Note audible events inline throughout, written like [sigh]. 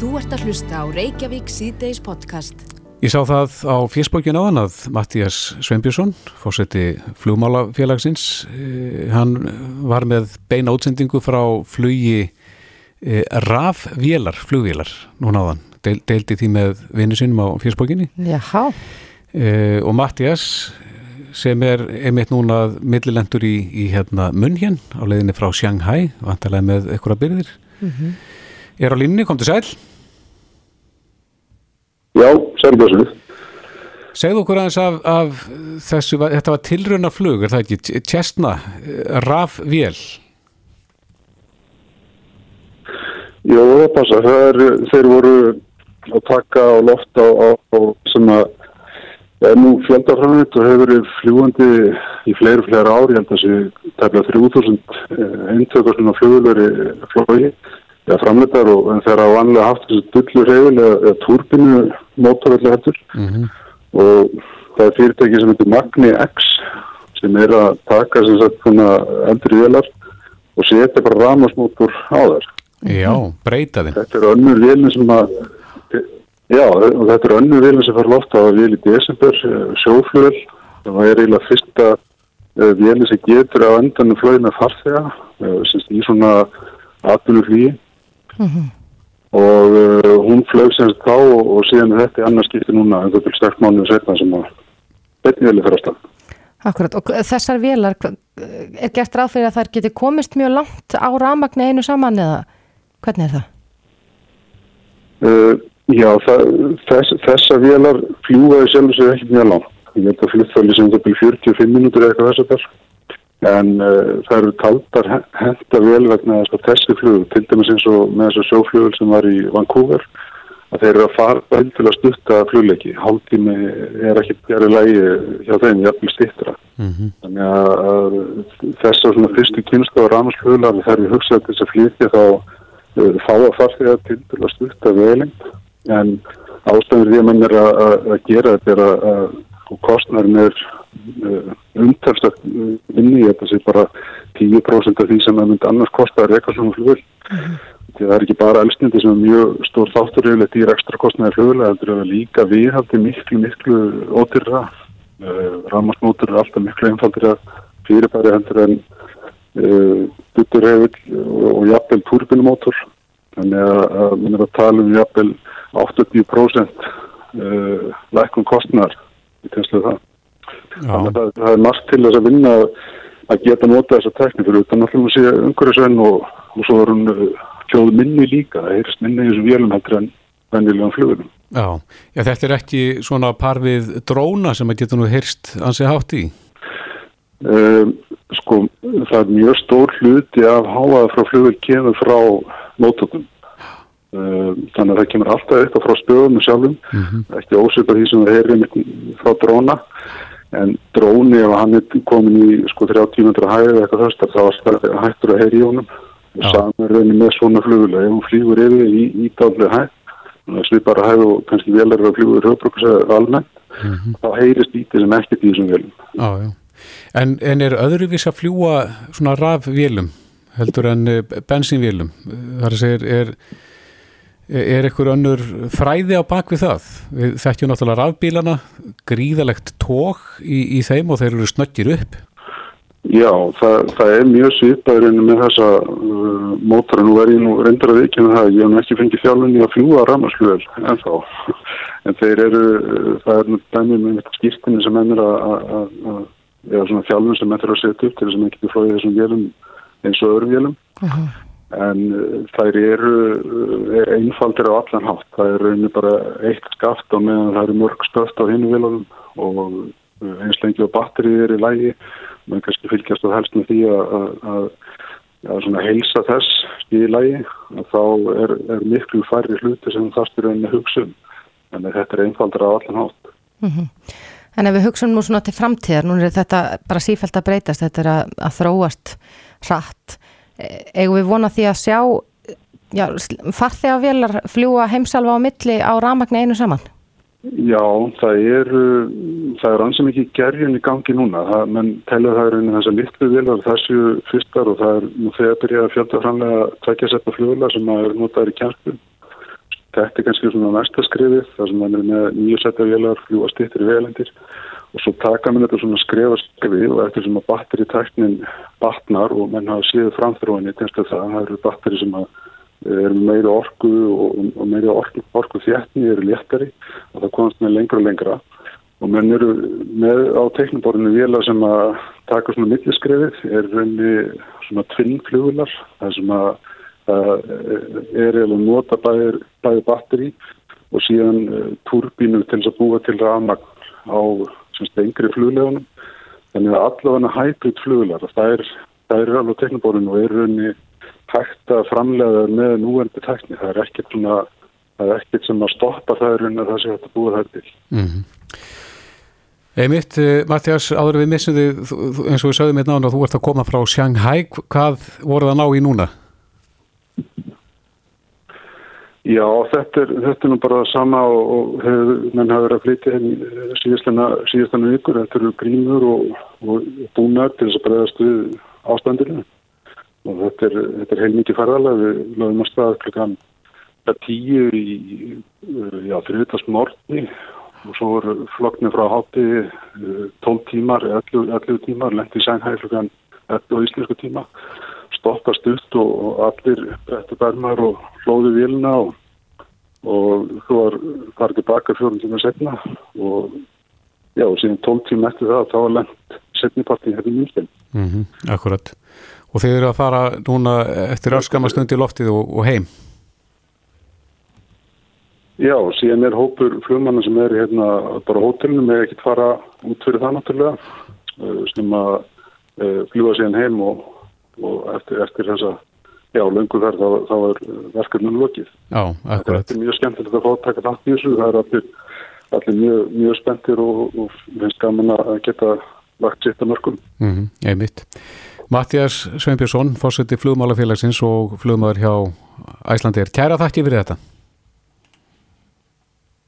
Þú ert að hlusta á Reykjavík síðdeis podcast. Ég sá það á fjersbókin áðan að Mattías Sveinbjörnsson, fórseti flugmálafélagsins, eh, hann var með beina útsendingu frá flugi eh, rafvélar, flugvélar, núna áðan, Deil, deildi því með vinnu sinum á fjersbókinni. Jáhá. Eh, og Mattías sem er einmitt núna millilendur í, í hérna Munhjön á leiðinni frá Shanghai, vantarlega með eitthvað byrðir. Mhm. Er á línni, kom til sæl. Já, sælbjössu. Segðu okkur aðeins af, af þessu, þetta var tilrauna flug, er það ekki, Tjestna, rafvél. Jó, það passa. Það er, þeir voru að taka á loft á, á, á sem að er nú fjöldaframvitt og hefur verið fljúandi í fleiri, fleiri ári, ég held að þessi tefla 3000 eintökur svona flugulveri flói eða framleitar og en þeir hafa vanlega haft þessi dullu reyfil eða, eða turbinu mótorvelli hættur Mm -hmm. og það er fyrirtæki sem heitir Magni X sem er að taka sem sagt svona eldri vélar og setja bara ramasmótor á þær. Já, breyta þeim. Þetta er önnur vélin sem að já, og þetta er önnur vélin sem fær loft á vél í desember, eh, sjóflugvel það er eiginlega fyrsta uh, vélin sem getur á endanum með farþega, sem í svona atvinnu flýi og uh, hún flög sem sagt þá og, og síðan er þetta í annars skipti núna en þetta er sterk mánuðu setna sem að betni veli fyrir stað. Akkurat, og þessar vélar, hva- er gert ráð fyrir að þær geti komist mjög langt á ramagni einu saman eða hvernig er það? Uh, já, það, þess, þessa vélar fljúaði sjálf sér ekki mjög langt. Ég held að fluttfæli sem þetta byrja 45 mínútur eða eitthvað þess að þar. En uh, það eru taldar he- henta vel vegna þess að þessi flug, til dæmis eins og með þessu sjóflugul sem var í Vancouver, að þeir eru að fara vel til að stutta flugleiki. Hálftími er ekki gerði lægi hjá þeim, jafnvel stittra. Mm Þannig að, að þessar svona fyrstu kynstu á rámasfluglar þegar við hugsaðum til þess að flytja þá uh, fá að farþega til til að stutta veling en ástæður því að mann er að, að, að gera þetta er að, að og uh, umtalstökt inni í þetta sé bara 10% af því sem það myndi annars kosta að reyka svona flugul því það er ekki bara elstindi sem er mjög stór þáttur yfirleitt í ekstra kostnæði flugul það er líka viðhaldi miklu miklu ótyrra uh, rámasmótur er alltaf miklu einfaldir að fyrirbæri hendur en uh, butturhefill og, og jafnvel turbinumótor þannig að, að minn er að tala um jafnvel 80% uh, lækun kostnar í tegnslu það þannig að það, er margt til þess að vinna að- geta nota þessa tekni fyrir utan að sé umhverjusvenn og, og svo er hún uh, hljóð minni líka það heyrst minni í þessum vélum heldur en vennilegum flugunum já. Já, þetta er ekki svona par við dróna sem að geta nú heyrst ansi hátt í. Um, sko, það er mjög stór hluti af háaða frá flugvel kemur frá mótökum. Um, þannig að það kemur alltaf eitthvað frá spöðum sjálfum, ekki ósvipað því sem það einmitt frá dróna. En dróni, ef hann er komin í sko 30 metra hæði eða eitthvað þess, þá er það hættur að heyri í honum. Og saman reynir með svona flugvel, ef hún flýgur yfir í, í dálflega hæð, þannig að hæð og kannski velar að flýgur höfbrukus almennt, þá heyrist lítið sem ekkert í þessum velum. Já. En, en er öðruvís að fljúa svona rafvélum heldur en eh, bensínvélum? Það er að segja, er, er eitthvað önnur fræði á bak við það? Við þekkjum náttúrulega rafbílana, gríðalegt tók í, í þeim og þeir eru snöggir upp. Já, það, það er mjög svipaður enn með þessa uh, mótora. Nú er ég nú reyndar að vikina það. Ég hef ekki fengið þjálfunni að fljúa rammarslöður en þá. [laughs] En þeir eru, uh, það er nú dæmið með skýrtinni sem ennur að, að, að, að eða svona þjálfun sem ennur að setja upp til þess að maður getur flóðið þessum vélum eins og öðrum vélum. En uh, þær eru uh, einfaldir á allan hátt. Það er rauninni bara eitt skaft á meðan það eru mörg stöft á hinu vélunum og uh, eins lengi á batterið er í lægi maður kannski fylgjast að helst með því að, að, að, heilsa þess í lægi þá er, er miklu færri hluti sem þarstur enn hugsun en þetta er einfaldra á allan hátt. En ef við hugsunum nú svona til framtíðar, nú er þetta bara sífælt að breytast, þetta er að, að þróast hratt. E- Eigum við vona því að sjá já, farþega velar fljúa heimsalva á milli á ramagni einu saman? Já, það er, það er ansið mikið gerjun í gangi núna. Það, menn telja það er einu þessar litlu vilar þessu fyrstar og það er nú þegar byrjað að fjölda framlega tveggja setta flugla sem að er notaður í kjærku. þetta er kannski svona næsta skrifið þar sem er með nýju setja vélar fljúa stýttir velendir og svo taka mér þetta svona skrifa skrifið og eftir sem að batteritæknin batnar og menn hafa sliðið framþróinni til þess að það eru batteri sem er meiri orku og, og meiri orku, orku þjætni eru léttari. Og það komast með lengra og lengra. Og menn eru með á tekniborðinu vila sem að taka svona milliskrefið er reyni svona tvinnflugular það sem að það er eða nota bæði, bæði batteri og síðan uh, turbínu til þess að búa til rafmagn á semst yngri fluglegunum þannig að allavega hæprit flugular það er, það er alveg tekniborðinu og er reyni hægt að framlega með núvendi tekni það er ekkert það er ekkert sem að stoppa það er reyni að það sé hægt að búa það til mm -hmm. Einmitt, eh, Mattias, áður við missum þig eins og við sögum hérna að þú ert að koma frá Shanghai, hvað voru það ná í núna? Já, þetta er, þetta er nú bara sama og, og hef, menn hafa verið að flytja henni síðastana vikur, þetta eru grímur og, og búnar til þess að bregðast við ástandinu. Og þetta er, þetta er heilmikið farðalega, við lögum að staða klukkan tíu í, fyrir þetta smortni og svo er flokknir frá hátti 12 eh, tímar, 11, 11 tímar lendi sænhæg klukkan 11 íslensku tíma. Stoppast upp og, allir brettu bermar og hlóði vilna og, og þú var farið tilbaka fjórun tíma setna og já og síðan 12 tíma eftir það þá var lengt setnipartin hérna mjögstinn mm -hmm, Akkurat. Og þeir eru að fara núna eftir öskamastund í loftið og, og heim? Já, síðan er hópur flugmanna sem er hérna bara hótelinu með ekkert fara út fyrir það náttúrulega uh, sem að uh, fljúa síðan heim og, og eftir, eftir þessa já, lungu verð þá, þá er verkefnum lokið. Já, akkurat. Þetta er mjög skemmtilegt að fá að taka það í þessu, það er allir, allir mjög, mjög spenntir og, og finnst gaman að geta lagt sitt að mörgum. Mm -hmm, einmitt. Mattias Sveinbjörnsson, fórseti flugmálafélagsins og flugmaður hjá Æslandi er. Kæra þakki fyrir þetta.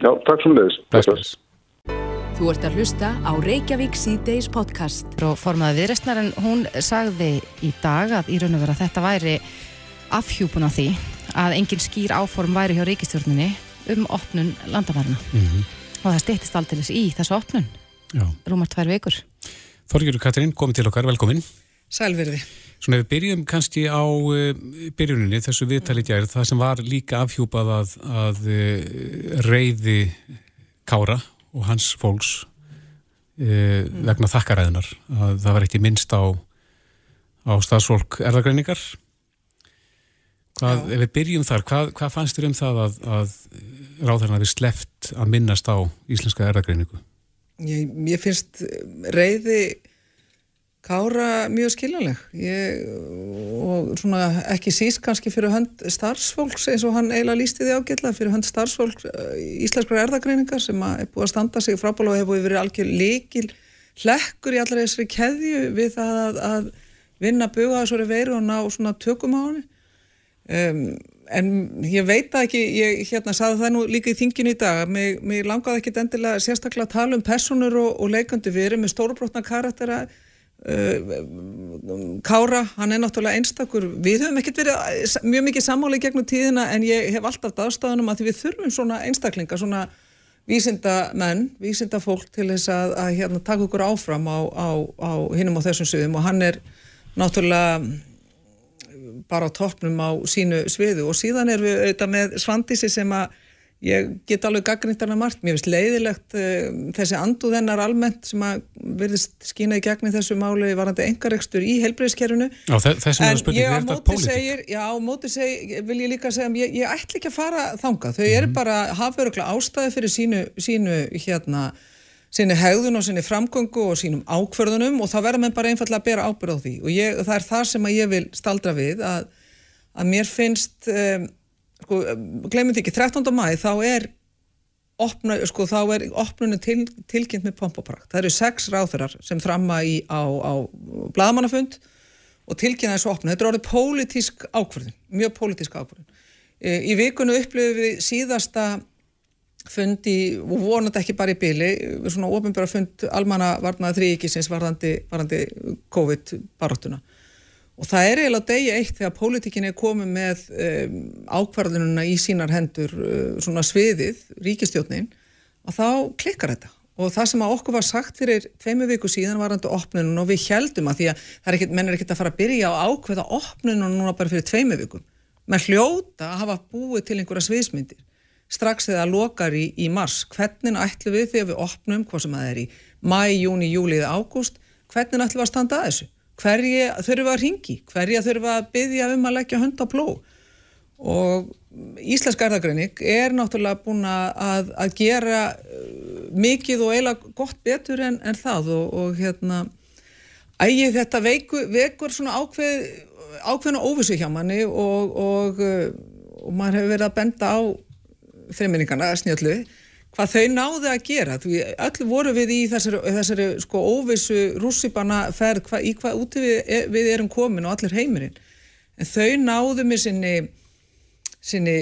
Já, takk sem leiðis. Þú ert að hlusta á Reykjavík C-Days podcast. Og formaði viðrestnar en hún sagði í dag að í raun og vera þetta væri afhjúpun á því að engin skýr áform væri hjá ríkistjórnini um opnun landamærna. Mm -hmm. Og það stýttist aldrei í þessu opnun. Já. Rúmar tvær vikur. Þorgjörður Katrín, komið til okkar, velkomin. Sælverði. Svona ef við byrjum kannski á uh, byrjuninni, þessu viðtali gæri, það sem var líka afhjúpað að, að uh, reyði Kára og hans fólks uh, mm. vegna þakkaræðinar, að það var ekki minnst á, á staðsfólk erðagreiningar. Hvað, ef við byrjum þar, hvað, hvað fannst þér um það að, að ráðherrna við sleft að minnast á íslenska erðagreiningu? Ég, ég finnst reyði Kára mjög skiljanleg. Ég, og svona ekki síst kannski fyrir hönd starfsfólks eins og hann eiginlega lísti því ágjörlega fyrir hönd starfsfólks uh, íslenskra erðagreiningar sem er búið að standa sig frábála og hefur verið algjör líkil hlekkur í allra þessari keðju við það að, að vinna buga þessari veiru og ná svona tökum á hann um, en ég veit ekki ég hérna saði það nú líka í þinginu í dag mér, mér langaði ekki endilega sérstaklega að tala um personur og, og leikandi. Við erum með stórubrotna karaktera Uh, Kára, hann er náttúrulega einstakur. Við höfum ekkert verið mjög mikið sammáli gegnum tíðina en ég hef alltaf aðstafanum að við þurfum svona einstaklinga svona vísinda menn, vísinda fólk til þess að, að hérna, taka okkur áfram á, á, á hinnum á þessum sviðum. Og hann er náttúrulega bara á toppnum á sínu sviðu og síðan er við auðvitað með Svandísi sem að Ég get alveg gaggrinnt alveg margt, mér finnst leiðilegt uh, þessi anduð hennar almennt sem að verðist skýna í gegni þessu máli varandi engarekstur í þessum er spurning, er þetta pólitík? Já, á móti segir, vil ég líka segja, ég, ég ætl ekki að fara þangað, þau mm -hmm. eru mhm. bara hafveruglega ástæði fyrir sínu, sínu hérna, sínu hegðun og sínu framgöngu og sínum ákverðunum og þá verður mann bara einfallega að bera ábyrð á því og ég, það er það sem ég vil staldra við að, að mér finnst um, sko, glemum því ekki, 13. mæði þá er opna, sko, þá er opnunum til, tilkynnt með pompoprakt. Það eru sex ráþurar sem framma í á, á bladamannafund og tilkynna þessu opna. Þetta er orðið pólitísk ákvörðin, mjög pólitísk ákvörðin. E, í vikunum upplifum við síðasta fundi, og vonandi ekki bara í byli, svona ofinbæra fund almanna varnaða þrýkisins varðandi, varðandi COVID-baróttuna og það er eiginlega degi eitt þegar pólitíkin er komið með um, ákvarðununa í sínar hendur uh, svona sviðið, ríkistjónin og þá klikkar þetta. Og það sem að okkur var sagt fyrir tveimu viku síðan var hann til opnunum og við heldum að því að ekkit, menn er ekkit að fara að byrja á ákveða opnunum núna bara fyrir tveimu vikum. Menn hljóta að hafa búið til einhverja sviðsmyndir strax þegar það lokar í, í mars. Hvernig ætlum við þegar við opnum hvað sem það er í mæ, júni, júli eða ágúst hvernig ætlum við að standa að þessu? Hverja við að ringi hverja við að byggja um að leggja hund á pló og Íslensk erðagreining er náttúrulega búin að, að gera uh, mikið og eiginlega gott betur en, en það og, og hérna ægið þetta veiku, vekur svona ákveð, ákveðna óvissu hjá manni og, og, uh, og maður hefur verið að benda á þreiminningana snjöldu hvað þau náðu að gera. Því öll voru við í þessari, þessari sko óvissu rússipanna ferð hva, í hvað úti við, við erum komin og allir heimurinn. En þau náðu með sinni sinni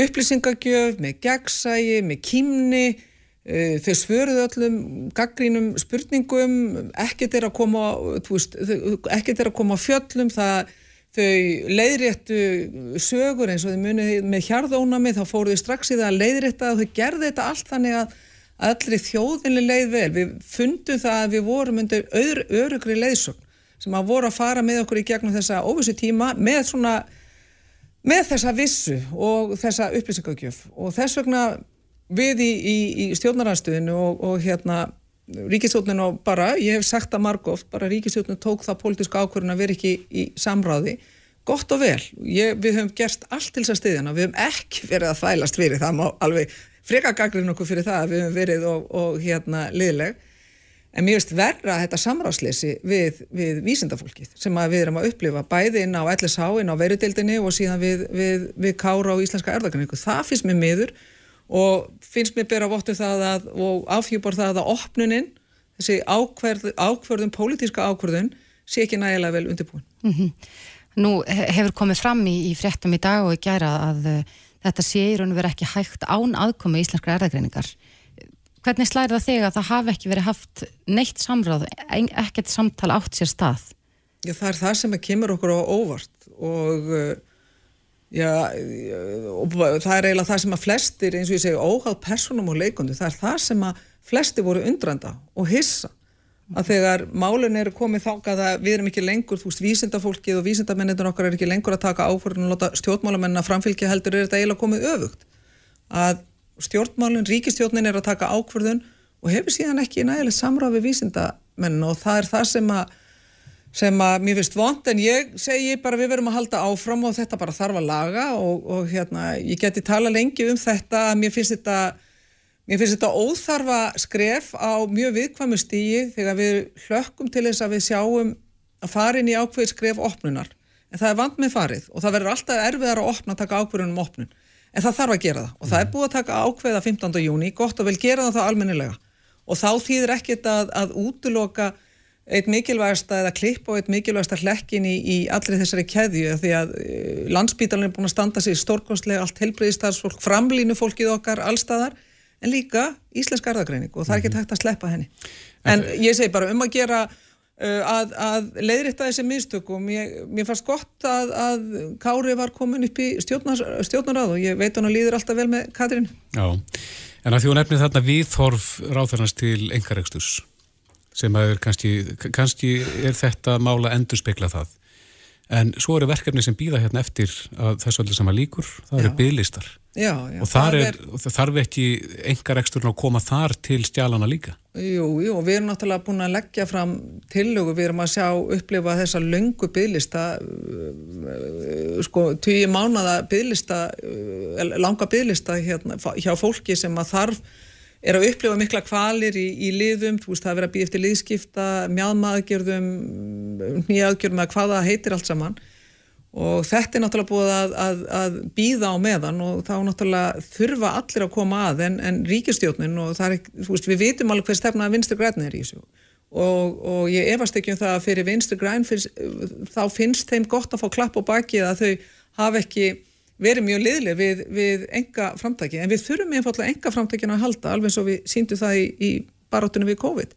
upplýsingagjöf, með gegnsægi, með kýmni, uh, þau svöruðu öllum gaggrínum spurningum, ekkert er að koma, veist, ekkert er að koma fjöllum, það, þau leiðréttu sögur eins og þau munið með hjarðónami, þá fóruðu strax í það að leiðrétta og þau gerði þetta allt þannig að allir þjóðinni leið vel. Við fundum það að við vorum undir öðrugri leiðsögn sem að voru að fara með okkur í gegnum þessa óvissu tíma með svona með þessa vissu og þessa upplýsingagjöf og þess vegna við í, í, í stjórnaranstöðinu og, og hérna ríkistjórninu og bara, ég hef sagt það margóft, bara ríkistjórninu tók það pólitíska ákvörðun að vera ekki í samráði. Gott og vel, ég, við höfum gerst allt til þess að stiðjana, við höfum ekki verið að þvælast fyrir það, alveg freka gaglinn okkur fyrir það að við höfum verið og, og hérna liðleg. En mér veist verra þetta samráðsleysi við, við vísindafólkið sem við erum að upplifa bæði inn á LSH, inn á verudildinni og síðan við, við, við Kára og Íslenska erðaganningu. Það finnst mér miður og finnst mér bera vottu það að, og afhjúpar það að opnunin, þessi ákverð, ákverðun, pólitíska ákverðun, sé ekki nægilega vel undirbúin. Mm -hmm. Nú hefur komið fram í, í fréttum í dag og í gæra að uh, þetta sé í raun og vera ekki hægt án aðkomi Íslenska erðagreiningar hvernig slæri það þig að það hafi ekki verið haft neitt samráð, ekkert samtal átt sér stað? Já, það er það sem kemur okkur á óvart og, uh, já, og það er eiginlega það sem að flestir, eins og ég segi, óháð personum og leikundu, það er það sem að flestir voru undrandi og hissa. Að þegar málun eru komið þákað að við erum ekki lengur, þú veist, vísindafólkið og vísindamennir okkar er ekki lengur að taka áfórun og láta stjórnmálamenn að framfylgja heldur er þetta eiginlega komið öfugt. Að stjórnmálun, ríkistjórnin er að taka ákverðun og hefur síðan ekki nægileg samráð við vísindamenn og það er það sem að sem að mér finnst vond en ég segi bara við verum að halda áfram og þetta bara þarf að laga og, og hérna ég geti tala lengi um þetta að mér finnst þetta mér finnst þetta óþarfa skref á mjög viðkvæmu stígi þegar við hlökkum til þess að við sjáum að farin í ákveð skref opnunar en það er vand með farið og það verður alltaf erfiðar að opna að taka ákveðunum um opnun en það þarf að gera það og það er mm. búið að taka ákveða 15. júni, gott og vel gera það þá almennilega og þá þýðir ekkit að, að útloka eitt mikilvægasta eða klipp og eitt mikilvægasta hlekkin í, í allir þessari keðju því að eh, landsbítalinn er búin að standa sér stórkostlega allt helbriðistarsfólk, framlínu fólkið okkar allstaðar en líka íslensk arðagreining og það er ekki mhm. að sleppa henni. En ég segi bara um að gera Uh, að, að leiðrita þessi mistökum ég, mér fannst gott að, að Kári var komin upp í stjórnar, stjórnaráð og ég veit hann að líður alltaf vel með Katrín Já, en að því hún nefnir þarna viðþorf ráðarnas til engaregstus sem að er kannski, kannski er þetta mála endur spekla það. En svo eru verkefni sem býða hérna eftir að þessu allir sama líkur, það eru bygglistar og þar er, er, þarf ekki engar eksturinn að koma þar til stjálana líka? Jú, jú, við erum náttúrulega búin að leggja fram tillögu, við erum að sjá upplifa þessa löngu bygglista uh, sko, tíu mánada bygglista uh, langa bygglista hérna, hjá fólki sem að þarf er að upplifa mikla kvalir í, í liðum, þú veist það er verið að býja eftir liðskipta, mjadmaðgjörðum, nýjaðgjörðum eða hvaða heitir allt saman. Og þetta er náttúrulega búið að, að, að býða á meðan og þá náttúrulega þurfa allir að koma að en, en ríkistjóknin og það er, þú veist, við vitum alveg hver stefna vinstur græn er í þessu. Og, og ég efast ekki um það að fyrir vinstur græn þá finnst þeim gott að fá klapp á bakið að þau hafa ekki verið mjög liðlega við, við enga framtæki, en við þurfum einfallega enga framtækina að halda, alveg svo við síndum það í, í barátunum við COVID.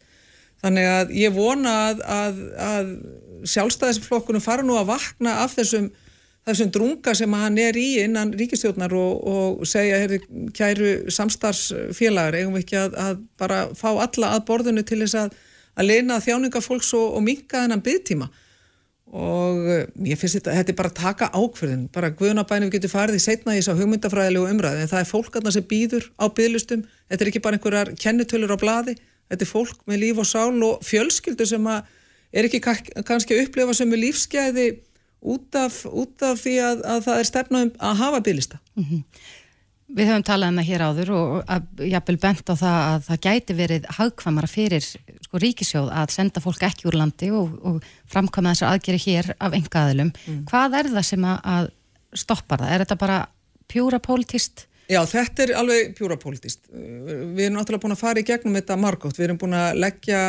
Þannig að ég vona að, að, að sjálfstæðisflokkunum fara nú að vakna af þessum, þessum drunga sem hann er í innan ríkistjórnar og, og segja, herri, kæru samstarfsfélagar, eigum við ekki að, að bara fá alla að borðinu til þess að, að leina þjáningafólks og, og minka þennan byggtíma og eh, ég finnst þetta, þetta er bara að taka ákverðin, bara guðunabænum getur farið í setna í þess að hugmyndafræðilegu umræði en það er fólk aðna sem býður á bygglustum þetta er ekki bara einhverjar kennitölur á bladi þetta er fólk með líf og sál og fjölskyldu sem er ekki kannski að upplifa sem er lífsgæði út af, út af því að, að það er stefnaðum að hafa bygglista mm -hmm. Við höfum talað um það hér áður og jafnvel bent á það að það gæti verið hagkvamara fyrir sko, ríkisjóð að senda fólk ekki úr landi og, og framkvæma þessar aðgeri hér af enga aðlum. Mm. Hvað er það sem að stoppar það? Er þetta bara pjúra pólitist? Já, þetta er alveg pjúra pólitist. Við erum náttúrulega búin að fara í gegnum þetta margótt. Við erum búin að leggja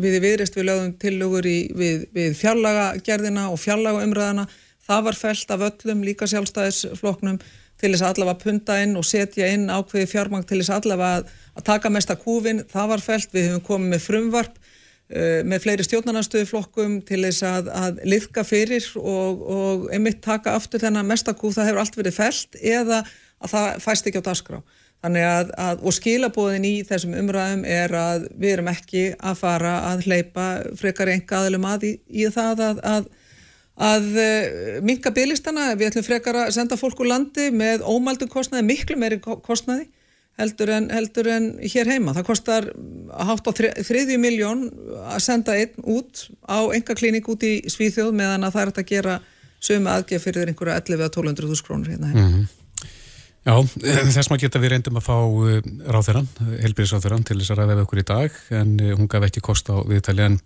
við í viðrist við lögum tillögur í, við, við fjallagagerðina og fjallagaumræðana. Það var felt af öllum líka sjálfstæðisfloknum til þess að allavega punta inn og setja inn ákveði fjármang til þess að allavega að, taka mesta kúfin, það var felt, við hefum komið með frumvarp uh, með fleiri stjórnarnastöðuflokkum til þess að, að liðka fyrir og, og einmitt taka aftur þennan mesta kúf, það hefur allt verið felt eða að það fæst ekki á dasgrá. Þannig að, að og skilabóðin í þessum umræðum er að við erum ekki að fara að hleypa frekar enga aðlum að í, í það að, að að eh, minka bygglistana, við ætlum frekar að senda fólk úr landi með ómaldum kostnaði, miklu meiri kostnaði heldur en, heldur en hér heima. Það kostar hátt á þriðju miljón að senda einn út á enga klínik út í Svíþjóð meðan að það er að gera sömu aðgef fyrir einhverja 11-1200 krónur hérna heima. Mm -hmm. Já, þess maður geta við reyndum að fá eh, ráþeran, helbíðisráþeran til þess að ræða við okkur í dag en eh, hún gaf ekki kost á viðtali en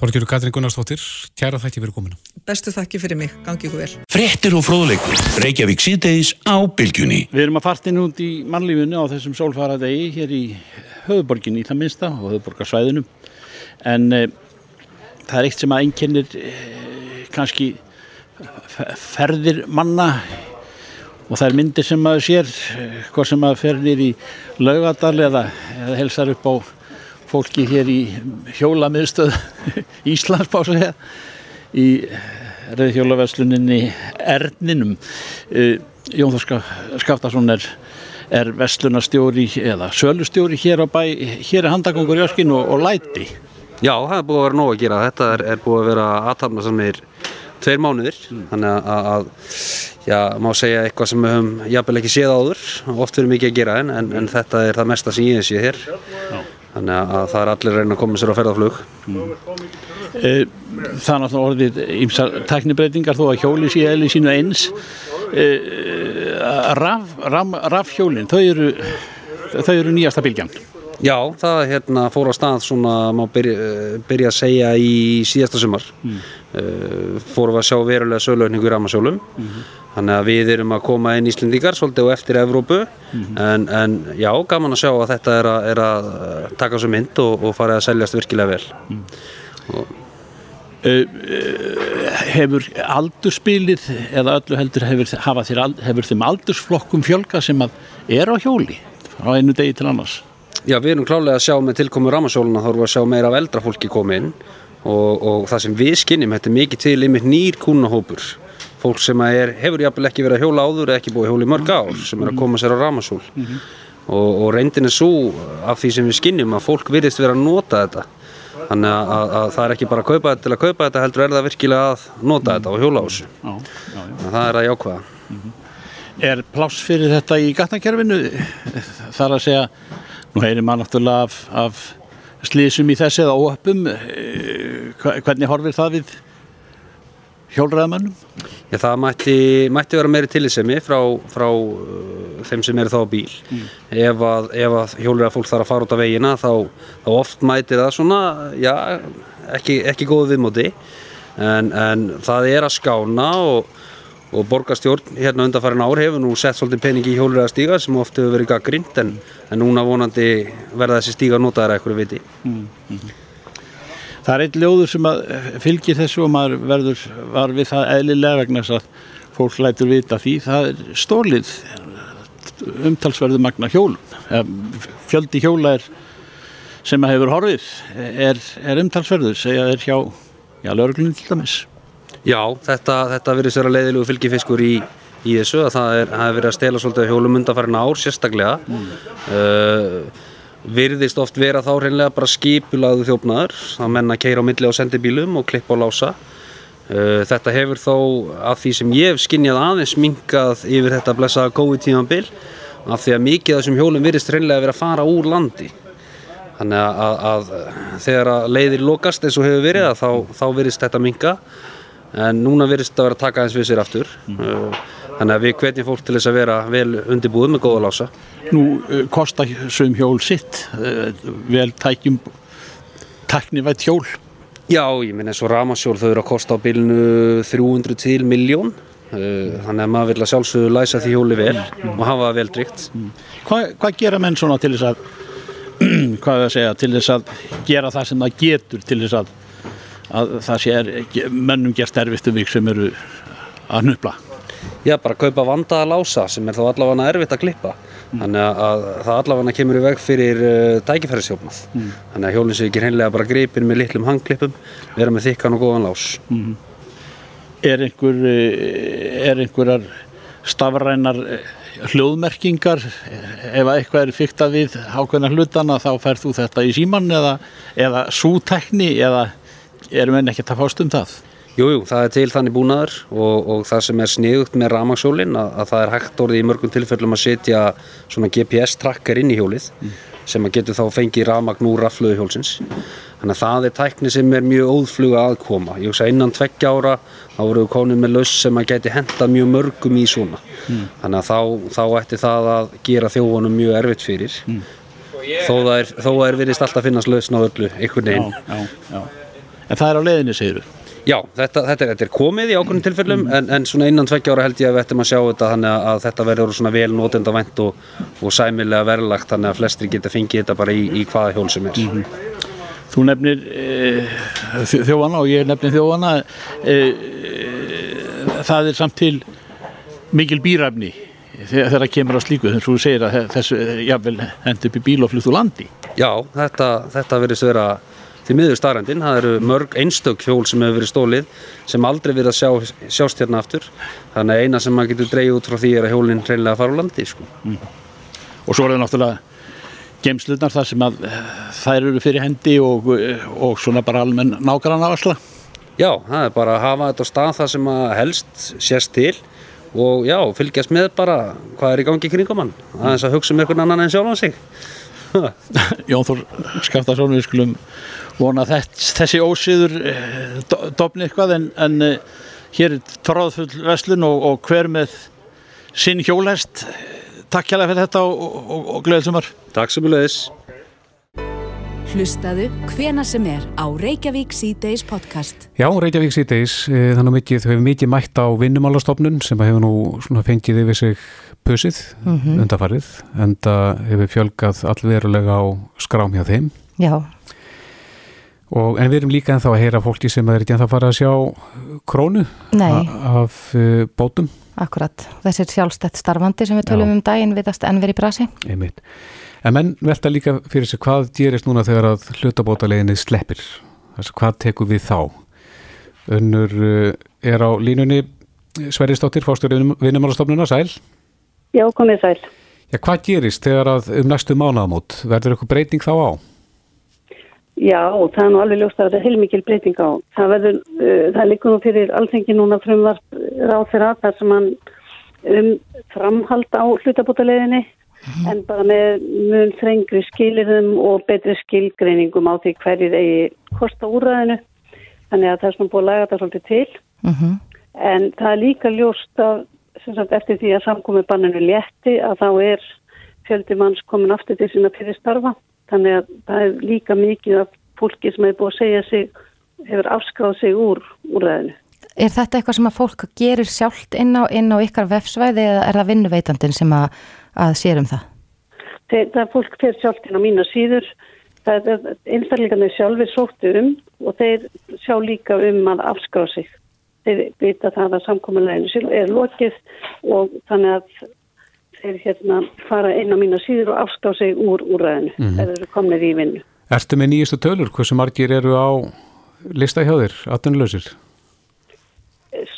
Þorgjörður Katrin Gunnarsdóttir, kæra þakki fyrir komina. Bestu þakki fyrir mig, gangi ykkur vel. Frettir og fróðleikur, Reykjavík síðdeis á Bilgjunni. Við erum að fartin út í mannlífunni á þessum sólfaradegi hér í höfuborginni í það minsta og höfuborgarsvæðinu en e, það er eitt sem að einkennir e, kannski ferðir manna og það er myndir sem maður sér eh, hvað sem maður fer nýr í laugadal eða, eða helsar upp á fólki hér í hjólamiðstöð [laughs] Íslands bá sig í reyðhjólaversluninni Erninum. Uh, Jón Þorska Skaftarsson er, er verslunarstjóri eða sölustjóri hér á bæ hér er handakongur í öskin og, og læti. Já, það er búið að vera nóg að gera. Þetta er, er búið að vera aðtapna samir tveir mánuðir. Mm. þannig að, að já, má segja eitthvað sem við höfum jafnvel ekki séð áður. Oft verður mikið að gera en, en, en þetta er það mesta sem ég sé hér. Já. Þannig að það er allir reyna að koma sér á ferðarflug mm. Það er náttúrulega orðið ímsar teknibreitingar þó að hjóli sé eða sínu eins. Rafhjólinn þau eru þau eru nýjasta bylgjan Já, það hérna, fór á stað svona má byrja, byrja að segja í síðasta sumar mm. fórum við að sjá verulega söglaugningu í rafmasjólum mm -hmm. Þannig að við erum að koma inn Íslendingar svolítið og eftir Evrópu mm -hmm. en, en já, gaman að sjá að þetta er að, er að taka svo mynd og, og fara að seljast virkilega vel mm. uh, uh, Hefur aldurspilið eða öllu heldur hefur, þér, hefur þeim aldursflokkum fjölga sem að er á hjóli á einu degi til annars? Já, við erum klálega að sjá með tilkomu Ramasjóluna þá erum við að sjá meira af eldra fólki komið inn og, og það sem við skinnum, þetta er mikið til yfir nýr kúnahópur fólk sem er, hefur jafnvel ekki verið að hjóla áður eða ekki búið að hjóla í mörg ár sem er að koma sér á ramasúl mm -hmm. og, og reyndin er svo af því sem við skinnjum að fólk virðist verið að nota þetta þannig að, að, að það er ekki bara að kaupa þetta til að kaupa þetta heldur er það virkilega að nota þetta og hjóla á þessu það er að jákvæða mm -hmm. Er pláss fyrir þetta í gatnakerfinu? Það er að segja nú heyrir maður náttúrulega af, af slísum í þessi eða óöppum eh, hvernig horfir það við hjólræðamannum? Já, það mætti, mætti vera meiri tilitsemi frá, frá uh, þeim sem eru þá á bíl. Mm. Ef að, að hjólræða fólk þarf að fara út af veginna þá, þá oft mætir það svona, já, ekki, ekki góðu viðmóti en, en það er að skána og, og borgarstjórn hérna undanfærin ár hefur nú sett svolítið peningi í hjólræða stígar sem oft hefur verið gaggrind en, en núna vonandi verða þessi stígar notaðar eitthvað viti. Mm. Mm. Það er einn ljóður sem fylgir þessu og maður verður var við það eðlilega vegna að fólk lætur vita því það er stólið umtalsverðu magna hjólum. Fjöldi hjóla er, sem að hefur horfið er, er umtalsverður, segja er hjá já, lauruglunni til dæmis. Já, þetta, þetta sér að leiðilegu fylgifiskur í, í þessu að það er verið að stela svolítið hjólum undanfærin ár sérstaklega. Mm. virðist oft vera þá hreinlega bara skipulaðu þjófnaður að menna keira á milli á sendibílum og klippa á lása. Uh, þetta hefur þó af því sem ég hef skinnjað aðeins minkað yfir þetta blessaða góði tímanbil af því að mikið af þessum hjólum virðist hreinlega verið að fara úr landi. Þannig að, að, að þegar að leiðir lokast eins og hefur verið þá, þá virðist þetta minka en núna virðist þetta að vera að taka eins við sér aftur. Uh, þannig að við hvetjum fólk til þess að vera vel undirbúið með góða lása. Nú uh, kosta sögum hjól sitt, uh, vel tækjum tæknivætt hjól. Já, ég minn eins og ramasjól þau eru að kosta á bilinu 300 til miljón þannig að maður vil að sjálfsögðu læsa því hjóli vel og hafa það vel tryggt. Hvað, hvað gera menn svona til þess að, [clears throat] hvað er að segja, til þess að gera það sem það getur til þess að, að það sé mönnum gerst erfitt um vik sem eru að nupla? Já, bara kaupa vandaða lása sem er þá allavega erfitt að klippa. Þannig að, að það allavega kemur í veg fyrir uh, tækifærisjófnað. Þannig að hjólinn sé ekki hreinlega bara gripin með litlum hangklippum vera með þykkan og góðan lás. Er einhver, eh, er einhverjar stafrænar eh, hljóðmerkingar? Ef að eitthvað er fykta við ákveðna hlutana þá færð þú þetta í síman eða, eða sútekni eða erum enn ekkert að fást um það? Jújú, jú, það er til þannig búnaður og, og það sem er sniðugt með ramagsjólinn að, að það er hægt orðið í mörgum tilfellum að setja svona GPS-tracker inn í hjólið sem að getur þá fengið ramagn úr rafluðu hjólsins. Þannig að það er tækni sem er mjög óðfluga aðkoma. Ég hugsa innan tveggja ára þá voru við konið með laus sem að geti hentað mjög mörgum í svona. Þannig að þá, þá ætti það að gera þjófunum mjög erfitt fyrir. Þó það er, er virðist alltaf finnast lausn á öllu, einhvern veginn. En það er á leiðinni, segir þú? Já, þetta, þetta, er, þetta er komið í ákveðnum tilfellum en, en svona innan tveggja ára held ég að við ættum að sjá þetta þannig að, þetta verður svona vel notendavænt og, og sæmilega verðlagt þannig að flestri geta fengið þetta bara í, í hvaða hjól sem er. Þú nefnir e, þjófana og ég nefnir þjófana e, það er samt til mikil býræfni þegar það kemur á slíku þess að þú segir að þessu jafnvel hendi upp í bíl og flutt úr landi Já, þetta, þetta verðist vera því miður starrendin, það eru mörg einstök hjól sem hefur verið stólið sem aldrei verið að sjá, sjást hérna aftur. Þannig að eina sem maður getur dreigð út frá því er að hjólinn hreinlega fara úr landi sko. og svo er það náttúrulega gemslunar þar sem að eh, þær eru fyrir hendi og, og svona bara almenn nágrann afasla Já, það er bara að hafa þetta á stað það sem að helst sést til og já, fylgjast með bara hvað er í gangi kringum hann. Aðeins að hugsa um einhvern annan en sjálfan sig [laughs] Jón Þór Skaftarsson við skulum vona þess, þessi ósýður eh, do, dofni eitthvað en, en eh, hér er tróðfull veslun og, og hver með sinn hjólhest. Takk hjá fyrir þetta og, og, og gleðið sumar. Takk sem við leiðis Hlustaðu hvena sem er á Reykjavík C-Days podcast. Já, Reykjavík síðdeis, e, þannig mikið, þau hefur mikið mætt á vinnumálastofnun sem hefur nú svona fengið yfir sig pusið Mhm. undarfarið, en það hefur fjölgað allverulega á skrám hjá þeim. Já, Og, en við erum líka ennþá að heyra fólki sem er ekki ennþá að fara að sjá krónu af uh, bótum, akkurat. Þessir sjálfstætt starfandi sem við tölum Já. um daginn viðast enn verið í brasi. einmitt. En menn velta líka fyrir sig hvað gerist núna þegar að hlutabótaleginni sleppir. Þess, hvað tekur við þá? Önnur uh, er á línunni Sverrisdóttir, fórstur vinnumálastofnuna, sæl. Já, komið sæl. Já, hvað gerist þegar að um næstu mánaðamót? Verður eitthvað breyting þá á? Já, það er nú alveg ljóst að þetta er heilmikil breyting á. Það verður, uh, það líkur nú fyrir alþengi núna frumvarp ráð fyrir að það sem hann um framhald á hlutabótaleginni en bara með mun þrengri skilirðum og betri skilgreiningum á því hverjir eigi kosta úrræðinu. Þannig að það er svona búið að laga þetta svolítið til. Mm En það er líka ljóst að sagt, eftir því að samkomi banninu létti að þá er fjöldi manns komin aftur til sína fyrir starfa. Þannig að það er líka mikið af fólki sem hefur búið að segja sig, hefur afskráð sig úr úrræðinu. Er þetta eitthvað sem að fólk gerir sjálft inn á, inn á ykkar vefsvæði eða er það vinnuveitandin sem að, að sér um það? Þeir, það er fólk fyrir sjálft inn á mína síður. Það er einstakleikarnir sjálfur sóttu um og þeir sjá líka um að afskrá sig. Þeir vita það að samkominleginu er lokið og þannig að þeir hérna fara inn á mína síður og afskrá sig úr úrræðinu. Mhm. Þeir eru komnir í vinnu. Ertu með nýjastu tölur? Hversu margir eru á lista hjá þér, atvinnuleysir?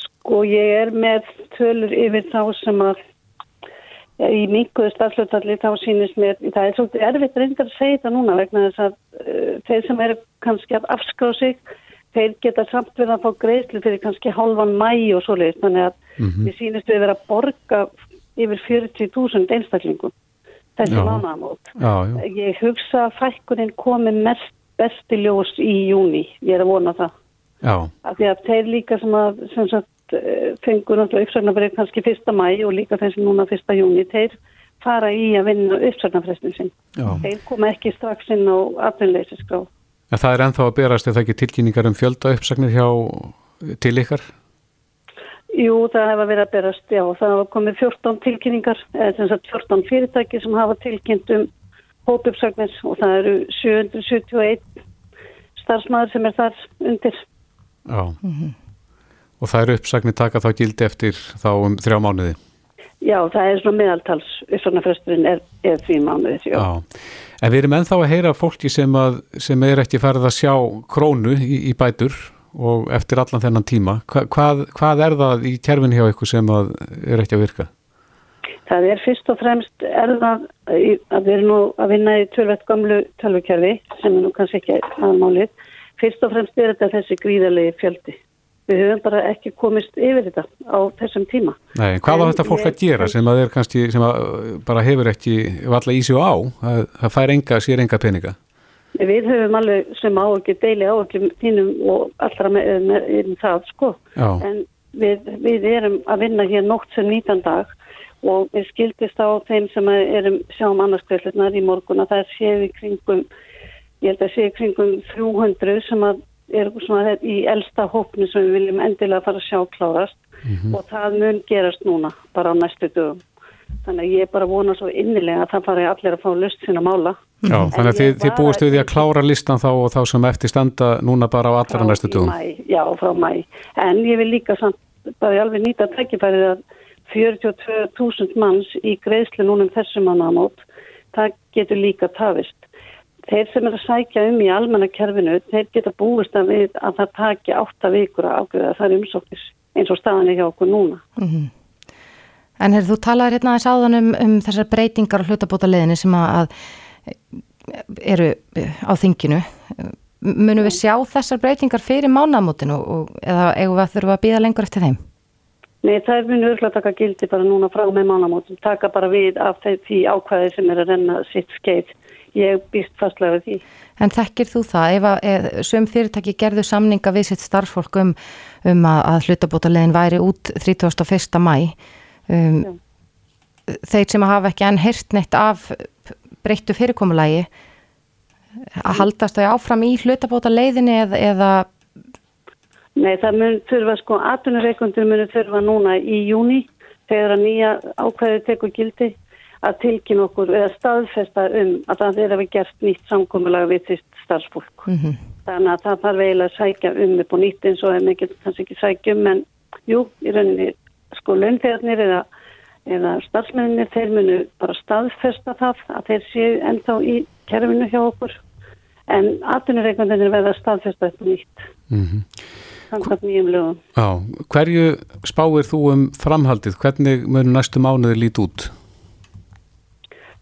Sko ég er með tölur yfir þá sem að í minguðu starflutalli þá sýnist mér, það er svolítið erfitt reyndar að segja þetta núna vegna þess að uh, þeir sem eru kannski að afskrá sig, þeir geta samt verið að fá greiðslu fyrir kannski halvan mæ og svoleiðis, þannig að mm -hmm. við sýnist við vera að borga yfir 40.000 einstaklingum þessi mánaðamót. Ég hugsa að fækkurinn komi mest besti ljós í júni, ég er að vona það. Já. Af því að þeir líka sem að sem sagt, fengur náttúrulega uppsögnarbreyf kannski fyrsta mæ og líka þessi núna fyrsta júni, þeir fara í að vinna uppsögnarfrestin sin. Já. Þeir koma ekki strax inn á atvinnleysisgráð. En það er enþá að berast eða ekki tilkynningar um fjölda uppsagnir hjá til ykkar? Jú, það hefa verið að berast, já, það hafa komið 14 tilkynningar, eða sem sagt 14 fyrirtæki sem hafa tilkynnt um hópuppsagnir og það eru 771 starfsmæður sem er þar undir. Já. Mm -hmm. Og það eru uppsagnir taka þá gildi eftir þá um þrjá mánuði? Já, það er svona meðaltals, uppsagnarfresturinn er, er því mánuði, já. já. En við erum ennþá að heyra fólki sem, að, sem er ekki farið að sjá krónu í, í bætur og eftir allan þennan tíma. Hva, hvað, hvað er það í kjærfin hjá ykkur sem er ekki að virka? Það er fyrst og fremst er það að við erum nú að vinna í tölvett gamlu tölvukjærfi sem er nú kannski ekki aðmálið. Fyrst og fremst er þetta þessi gríðarlegi fjöldi við höfum bara ekki komist yfir þetta á þessum tíma. Nei, hvað á þetta fólk að gera sem að kannski, sem að bara hefur ekki valla í sig á, að það fær enga, sér enga peninga? Við höfum alveg sem á ekki deili á ekki þínum og allra með, með, með það, sko. Já. En við, við erum að vinna hér nótt sem 19 dag og við skildist á þeim sem erum sjáum annarskveðlunar í morgun að það séu í kringum, ég held að séu í kringum 300 sem að er svona í elsta hópni sem við viljum endilega fara að sjá klárast mm -hmm. og það mun gerast núna bara á næstu dögum. Þannig að ég er bara vona svo innilega að það fari allir að fá lust sína mála. Já, en þannig að þið, þið búist við því að klára listan þá og þá sem eftir standa núna bara á allra næstu dögum. Mæ, já, frá mæ. En ég vil líka samt bara alveg nýta að tækifærið að 42.000 manns í greiðslu núna um þessum mannamót, það getur líka tafist þeir sem er að sækja um í almannakerfinu, þeir geta búist að við að það taki átta vikur að ágöða þar umsóknis eins og staðan er hjá okkur núna. Mm -hmm. En er þú talaður hérna aðeins áðan um, um þessar breytingar og hlutabóta leðinni sem að eru á þinginu. Munum við sjá þessar breytingar fyrir mánamótinu eða eigum við að þurfa að býða lengur eftir þeim? Nei, það er munu örgulega að taka gildi bara núna frá með mánamótum, taka bara við af því ákvæði sem er að renna sitt skeið ég býst fastlega við því. En þekkir þú það, ef, ef söm fyrirtæki gerðu samninga við sitt starffólk um, um að, að hlutabótalegin væri út 31. mæ um, þeir sem hafa ekki enn hirt neitt af breyttu fyrirkomulagi að haldast þau áfram í hlutabótaleiðinni eða, eða Nei, það mun þurfa sko, atvinnureikundur mun þurfa núna í júni þegar að nýja ákvæði tekur gildi að tilkynna okkur eða staðfesta um að það er að við gerst nýtt samkomiðlag við því starfsfólk. Mm -hmm. Þannig að það þarf eiginlega að sækja um upp og nýtt eins og en ekki kannski ekki sækja um en jú, í rauninni sko launþegarnir eða, eða starfsmenninir þeir munu bara staðfesta það að þeir séu ennþá í kerfinu hjá okkur en atvinnureikundinir verða staðfesta upp og nýtt. Mm -hmm. Já, hverju spáir þú um framhaldið? Hvernig munu næstu mánuði lít út?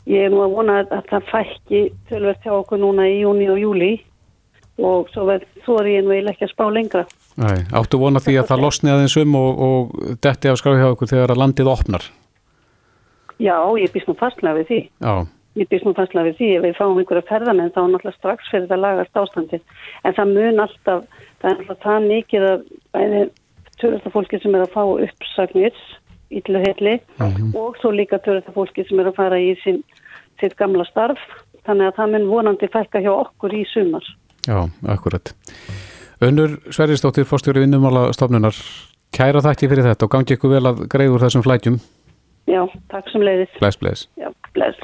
Ég er nú að vona að það fækki tölverð hjá okkur núna í júni og júli og svo, er ég nú eiginlega ekki að spá lengra. Æ, áttu vona því að það losni aðeins um og, og detti af skráði hjá okkur þegar að landið opnar? Já, ég býst nú fastlega við því. Já. Ég býst nú fastlega við því ef við fáum einhverja ferðamenn þá er náttúrulega strax fyrir það lagast ástandi. En það mun alltaf, það er alltaf það mikið að bæði tölverðarfólki sem er að fá uppsagnir yllu heitli mm -hmm. og svo líka törður fólki sem er að fara í sín, sitt gamla starf þannig að það mun vonandi fælka hjá okkur í sumar. Já, akkurat. Önnur Sveristóttir, fórstjóri vinnumála stofnunar, kæra þakki fyrir þetta og gangi ykkur vel að greiður þessum flætjum. Já, takk sem leiðis. Bless, bless. Já, bless.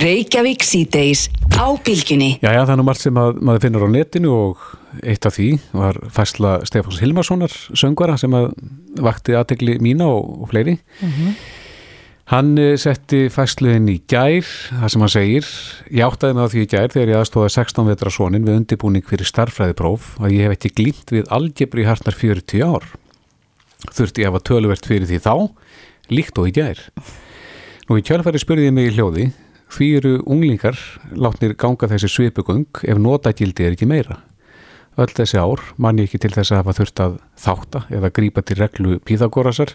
Reykjavík síðdeis á bylginni. Já, já, það er nú margt sem að, maður finnur á netinu og eitt af því var fæsla Stefáns Hilmarssonar söngvara sem að vakti aðtegli mína og, og fleiri. Mm -hmm. Hann eh, setti fæsluðin í gær, það sem hann segir, ég áttaði með því í gær þegar ég aðstóða 16 vetra sonin við undirbúning fyrir starfræðipróf að ég hef ekki glýmt við algebri hartnar 40 ár. Þurfti ég að hafa töluvert fyrir því þá, líkt og í gær. Nú í kjálfæri spurði ég mig í hljóði, því eru unglingar látnir ganga þessi svipugöng ef notagildi er ekki meira. Öll þessi ár man ég ekki til þess að hafa þurft að þáta eða grípa til reglu píðagórasar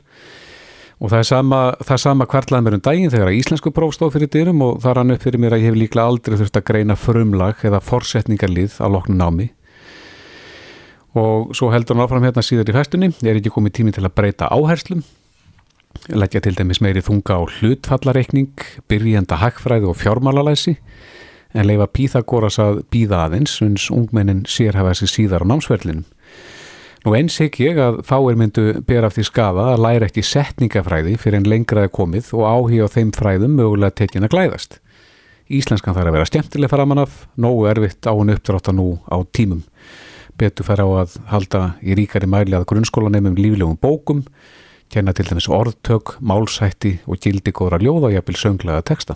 og það er sama, sama kvartlaði mér um daginn þegar að íslensku próf stóð fyrir dyrum og það rann upp fyrir mér að ég hef líklega aldrei þurft að greina frumlag eða forsetningarlið á loknu námi. Og svo heldur hann áfram hérna síður í festunni ég er ekki komið tími til að breyta áherslum. Leggja til dæmis meiri þunga á hlutfallareikning, byrjenda hagfræði og fjármálalæsi en leifa Píþagóras að býða aðeins uns ungmennin sérhafa þessi síðar á námsverlinum. Nú eins hekk ég að fáir myndu ber af því skafa að læra ekki setningafræði fyrir en lengraði komið og áhí á þeim fræðum mögulega tekin að glæðast. Íslenskan þarf að vera stjæmtileg framan af, nógu erfitt á hann uppdrátt að nú á tímum. Betur fara á að halda í ríkari mæli að grunnskólanemum líflegum bókum, kenna til dæmis orðtök, málsætti og gildi góðra ljóða og jafnvel sönglaða texta.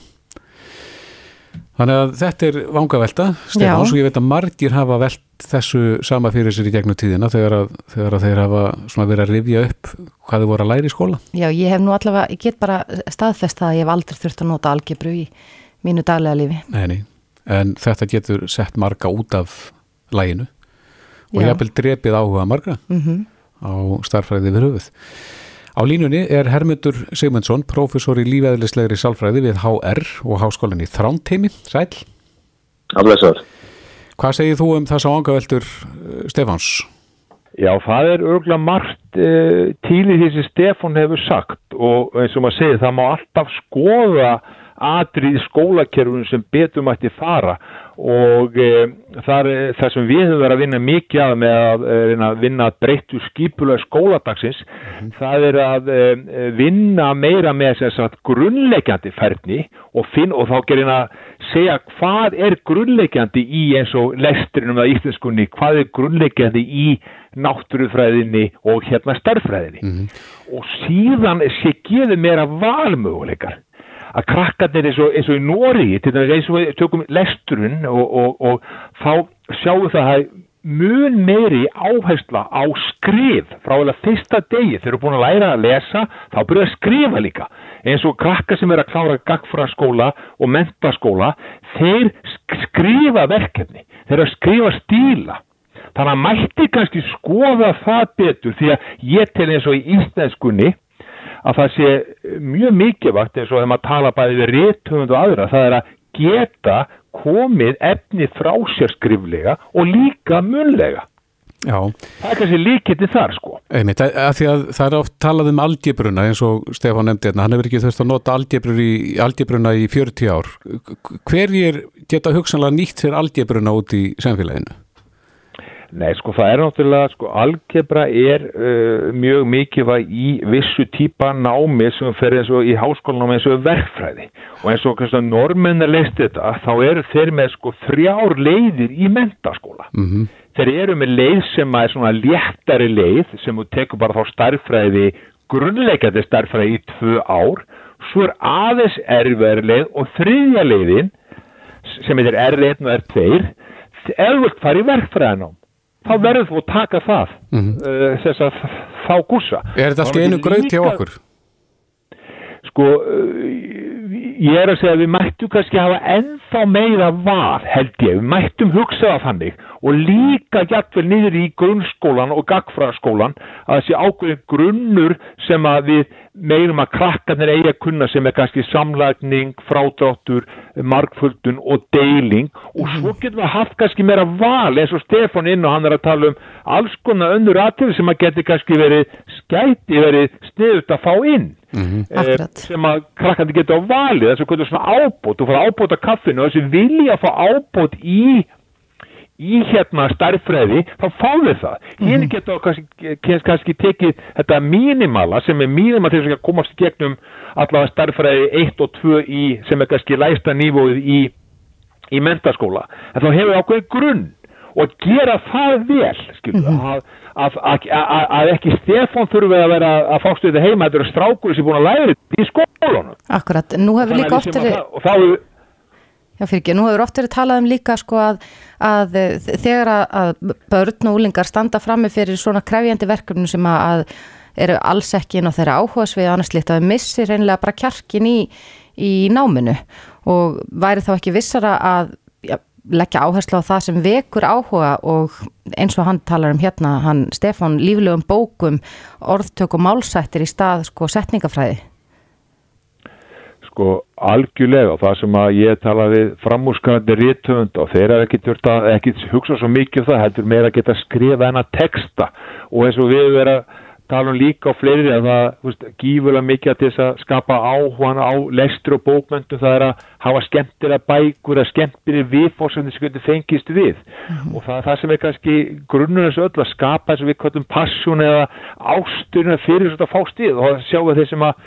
Þannig að þetta er vangavelta, Stefán, svo ég veit að margir hafa velt þessu sama fyrir sér í gegnum tíðina þegar að, þegar að þeir hafa verið að rifja upp hvað þau voru að læra í skóla. Já, ég hef nú allavega, ég get bara staðfest að ég hef aldrei þurft að nota algebru í mínu daglega lífi. Nei, nei, en þetta getur sett marga út af læginu og ég hef vel drepið áhuga marga mm -hmm. á starfræði við höfuð. Á línunni er Hermundur Sigmundsson, professor í lífæðilegslegri sálfræði við HR og háskólinni Þrándheimi. Sæl? Aflesaður. Hvað segir þú um þess að angaveltur eh, Stefáns? Já, það er örgulega margt til í því sem Stefán hefur sagt og eins og maður segir það má alltaf skoða atrið skólakerfun sem betur mætti fara og e, þar, þar sem við höfum verið að vinna mikið að með að, e, að vinna breyttu skipulega skóladagsins mm. það er að e, vinna meira með grunnleikjandi færni og, finn, og þá gerir að segja hvað er grunnleikjandi í eins og lestrinum að íslenskunni, hvað er grunnleikjandi í náttúrufræðinni og hérna starffræðinni mm. og síðan sé gefið meira valmöguleikar að krakkarnir eins og, eins og í Nóri til að eins og við tökum lesturinn og, og, og þá sjáum það að mun meiri áhersla á skrif. Frá eða fyrsta degi þeir eru búin að læra að lesa þá byrja að skrifa líka. Eins og krakkar sem er að klára gagfraskóla og mentaskóla þeir skrifa verkefni þeir eru að skrifa stíla. Þannig að mætti kannski skoða það betur því að ég tel eins og í íslenskunni að það sé mjög mikilvægt eins og þegar maður tala bæði við réttöfund og aðra, það er að geta komið efni frá sér skriflega og líka munlega. Já. Það er kannski líkiti þar sko. Einmitt, að, að því að það er oft talað um algebruna eins og Stefán nefndi hérna, hann hefur ekki þurft að nota algebruna í, í 40 ár. Hverjir geta hugsanlega nýtt sér algebruna út í samfélaginu? Nei, sko það er náttúrulega, sko algebra er uh, mjög mikilvæg í vissu típa námi sem fer eins og í háskólanámi eins og verkfræði og eins og kannski að normenn er leist þetta, þá eru þeir með sko þrjár leiðir í mentaskóla. Mm -hmm. Þeir eru með leið sem er svona léttari leið sem þú tekur bara þá starfræði, grunnleikandi starfræði í tvö ár, svo er aðeins erfiðar leið og þriðja leiðin sem heitir R1 og R2 eðvöld fari verkfræðinám þá verður þú að taka það mm -hmm. uh, þess að þá gúsa Er þetta alltaf einu gröð til okkur? Sko uh, ég er að segja að við mættum kannski hafa ennþá meira var held ég, við mættum hugsaða þannig og líka gætvel niður í grunnskólan og gagfræðaskólan að þessi ákveðin grunnur sem að við meirum að krakkarnir eigi að kunna sem er kannski samlagning, frádráttur, markföldun og deiling. Og svo getum við haft kannski meira val eins og Stefán inn og hann er að tala um alls konar önnur aðtöðu sem að geti kannski verið skæti, verið sniðut að fá inn. Mm -hmm. eh, sem að krakkarnir geta á valið, þess að hvernig svona ábót, þú fara ábót á kaffinu og þessi vilja að fá ábót í í hérna starffræði þá fáum við það. Mm -hmm. Hinn getur kannski, kannski tekið þetta mínimala sem er mínima til þess að komast gegnum allavega starffræði 1 og 2 í sem er kannski læsta nývóið í, í mentaskóla. En þá hefur við ákveðið grunn og gera það vel skilur, Mhm. að, að, að, að, ekki Stefán þurfi að vera að fást við þetta heima, þetta eru strákur sem er búin að læra þetta í skólunum Akkurat, nú hefur líka að oft við séum að verið það- og þá hefur Já, fyrir ekki, nú hefur oft verið talað um líka sko að, að eh, þegar að, börn og úlingar standa frammi fyrir svona krefjandi verkefnum sem að, að eru alls ekki inn á þeirra áhugasvið annars líkt að þau missir reynilega bara kjarkin í, í náminu og væri þá ekki vissara að ja, leggja áherslu á það sem vekur áhuga og eins og hann talar um hérna, hann Stefán líflegum bókum, orðtök og málsættir í stað sko setningafræði. Sko algjörlega. Og það sem að ég tala við framúrskanandi rítöfund og þeir þurft að ekki hugsa svo mikið um það heldur meira að geta skrifa hennar texta. Og eins og við vera tala um líka á fleiri að það veist, gífulega mikið að þess að skapa áhugan á lestur og bókmöntum það er að hafa skemmtilega bækur að skemmtilega viðfórsöndin sem getur fengist við. Og það er það sem er kannski grunnur þessu öll að skapa þess að við kallum passion eða ásturinn fyrir svona að fá stið og það sjáum við þeir sem að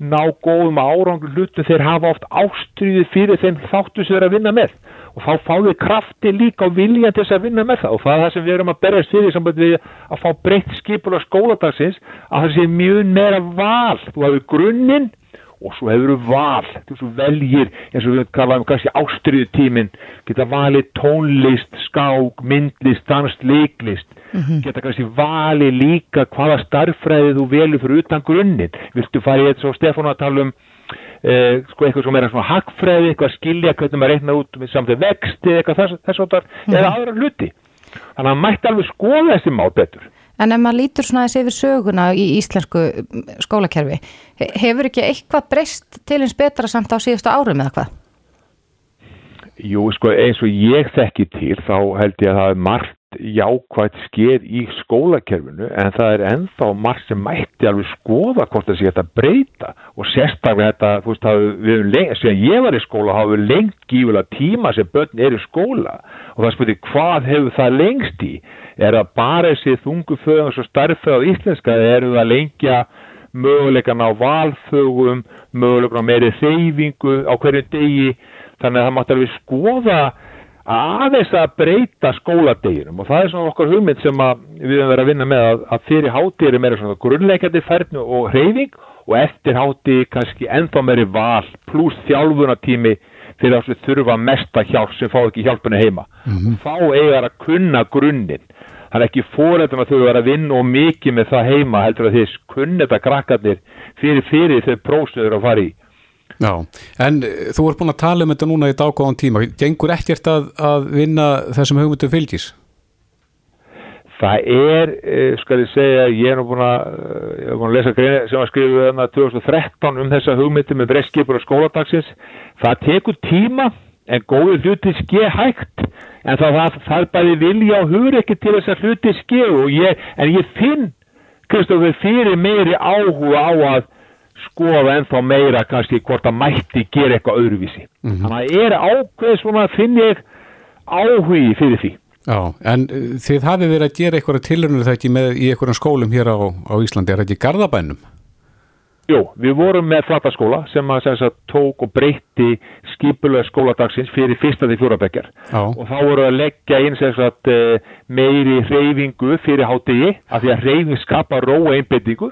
ná góðum árangur hlutum þeir hafa oft ástriðið fyrir þeim þáttu sem þeir að vinna með. Og þá fá við krafti líka og vilja til þess að vinna með það. Og það er það sem við erum að berjast fyrir samband við að fá breytt skipul á skóladagsins að það sé mjög meira val. Þú hefur grunninn og svo hefur þú val. Þú veljir eins og við kallaðum kannski ástriðu tímin geta valið tónlist, skák, myndlist, dans, leiklist geta kannski valið líka hvaða starffræði þú velur fyrir utan grunninn. Viltu fara í þetta svo Stefán að tala um eh, sko eitthvað sem er svona hagfræði eitthvað skilja hvernig maður reikna út með samt vexti eitthvað þess, þess áttar eða aðra hluti. Þannig að hann mætti alveg skoða þessi mál betur. En ef maður lítur svona þessi yfir söguna í íslensku mm, skólakerfi, he- hefur ekki eitthvað breyst til eins betra samt á síðustu árum eða hvað? Jú, sko, eins og ég þekki til þá held ég að það er margt jákvægt skeið í skólakerfinu en það er ennþá margt sem mætti alveg skoða hvort það sé að breyta. Og sérstaklega þetta, þú veist, við höfum lengi, sem ég var í skóla hafa við lengt gífulega tíma sem börn er í skóla. Og það spurði hvað hefur það lengst í? Er það bara þessi þunguföðum og starfföð á íslenska? Eða eru það lengja möguleikan á valfögum möguleikan á meiri þeyfingu á hverju degi? Þannig að það mátti alveg skoða aðeins að breyta skóladeginum. Og það er svona okkar hugmynd sem að við höfum verið að vinna með að, að fyrir hátíð er meira svona grunnleikandi færnu og hreyfing og eftir hátíð kannski ennþá meiri val pluss þjálfunatími fyrir það sem þurfa mesta hjálp sem fá ekki hjálpuna heima. Mhm. þá eigar að kunna grunninn. Það er ekki fórættum að þau vera að vinna og mikið með það heima heldur að þeir kunna þetta krakkarnir fyrir fyrir þau prósöður að fara í Já, en eh, þú ert búin að tala um þetta núna í dágóðan tíma. Gengur ekkert að, að vinna þessum hugmyndum fylgis? Það er, eh, skal ég segja, ég er nú búin að, eh, ég er búin að lesa greina sem að skrifa þarna 2013 um þessa hugmyndi með breyskipur og skóladagsins. Það tekur tíma en góði hluti ske hægt en það, það, það er bæði vilja og hugur ekki til þess að hluti ske og ég, en ég finn, Kristofur, fyrir meiri áhuga á að skoða ennþá meira kannski hvort að mætti gera eitthvað öðruvísi. Þannig að það er ákveð svona finn ég áhugi fyrir því. Já, en eh, þið hafið verið að gera eitthvað tilhörnur það ekki með í einhverjum skólum hér á, á Íslandi, er þetta í Garðabænum? Jú, við vorum með flataskóla sem að sem sagt, tók og breytti skipulega skóladagsins fyrir fyrsta til fjórabekjar Já. og þá voru að leggja sagt, eh, meiri reyfingu fyrir hátegi af því að reyfing skapa ró og einbendingu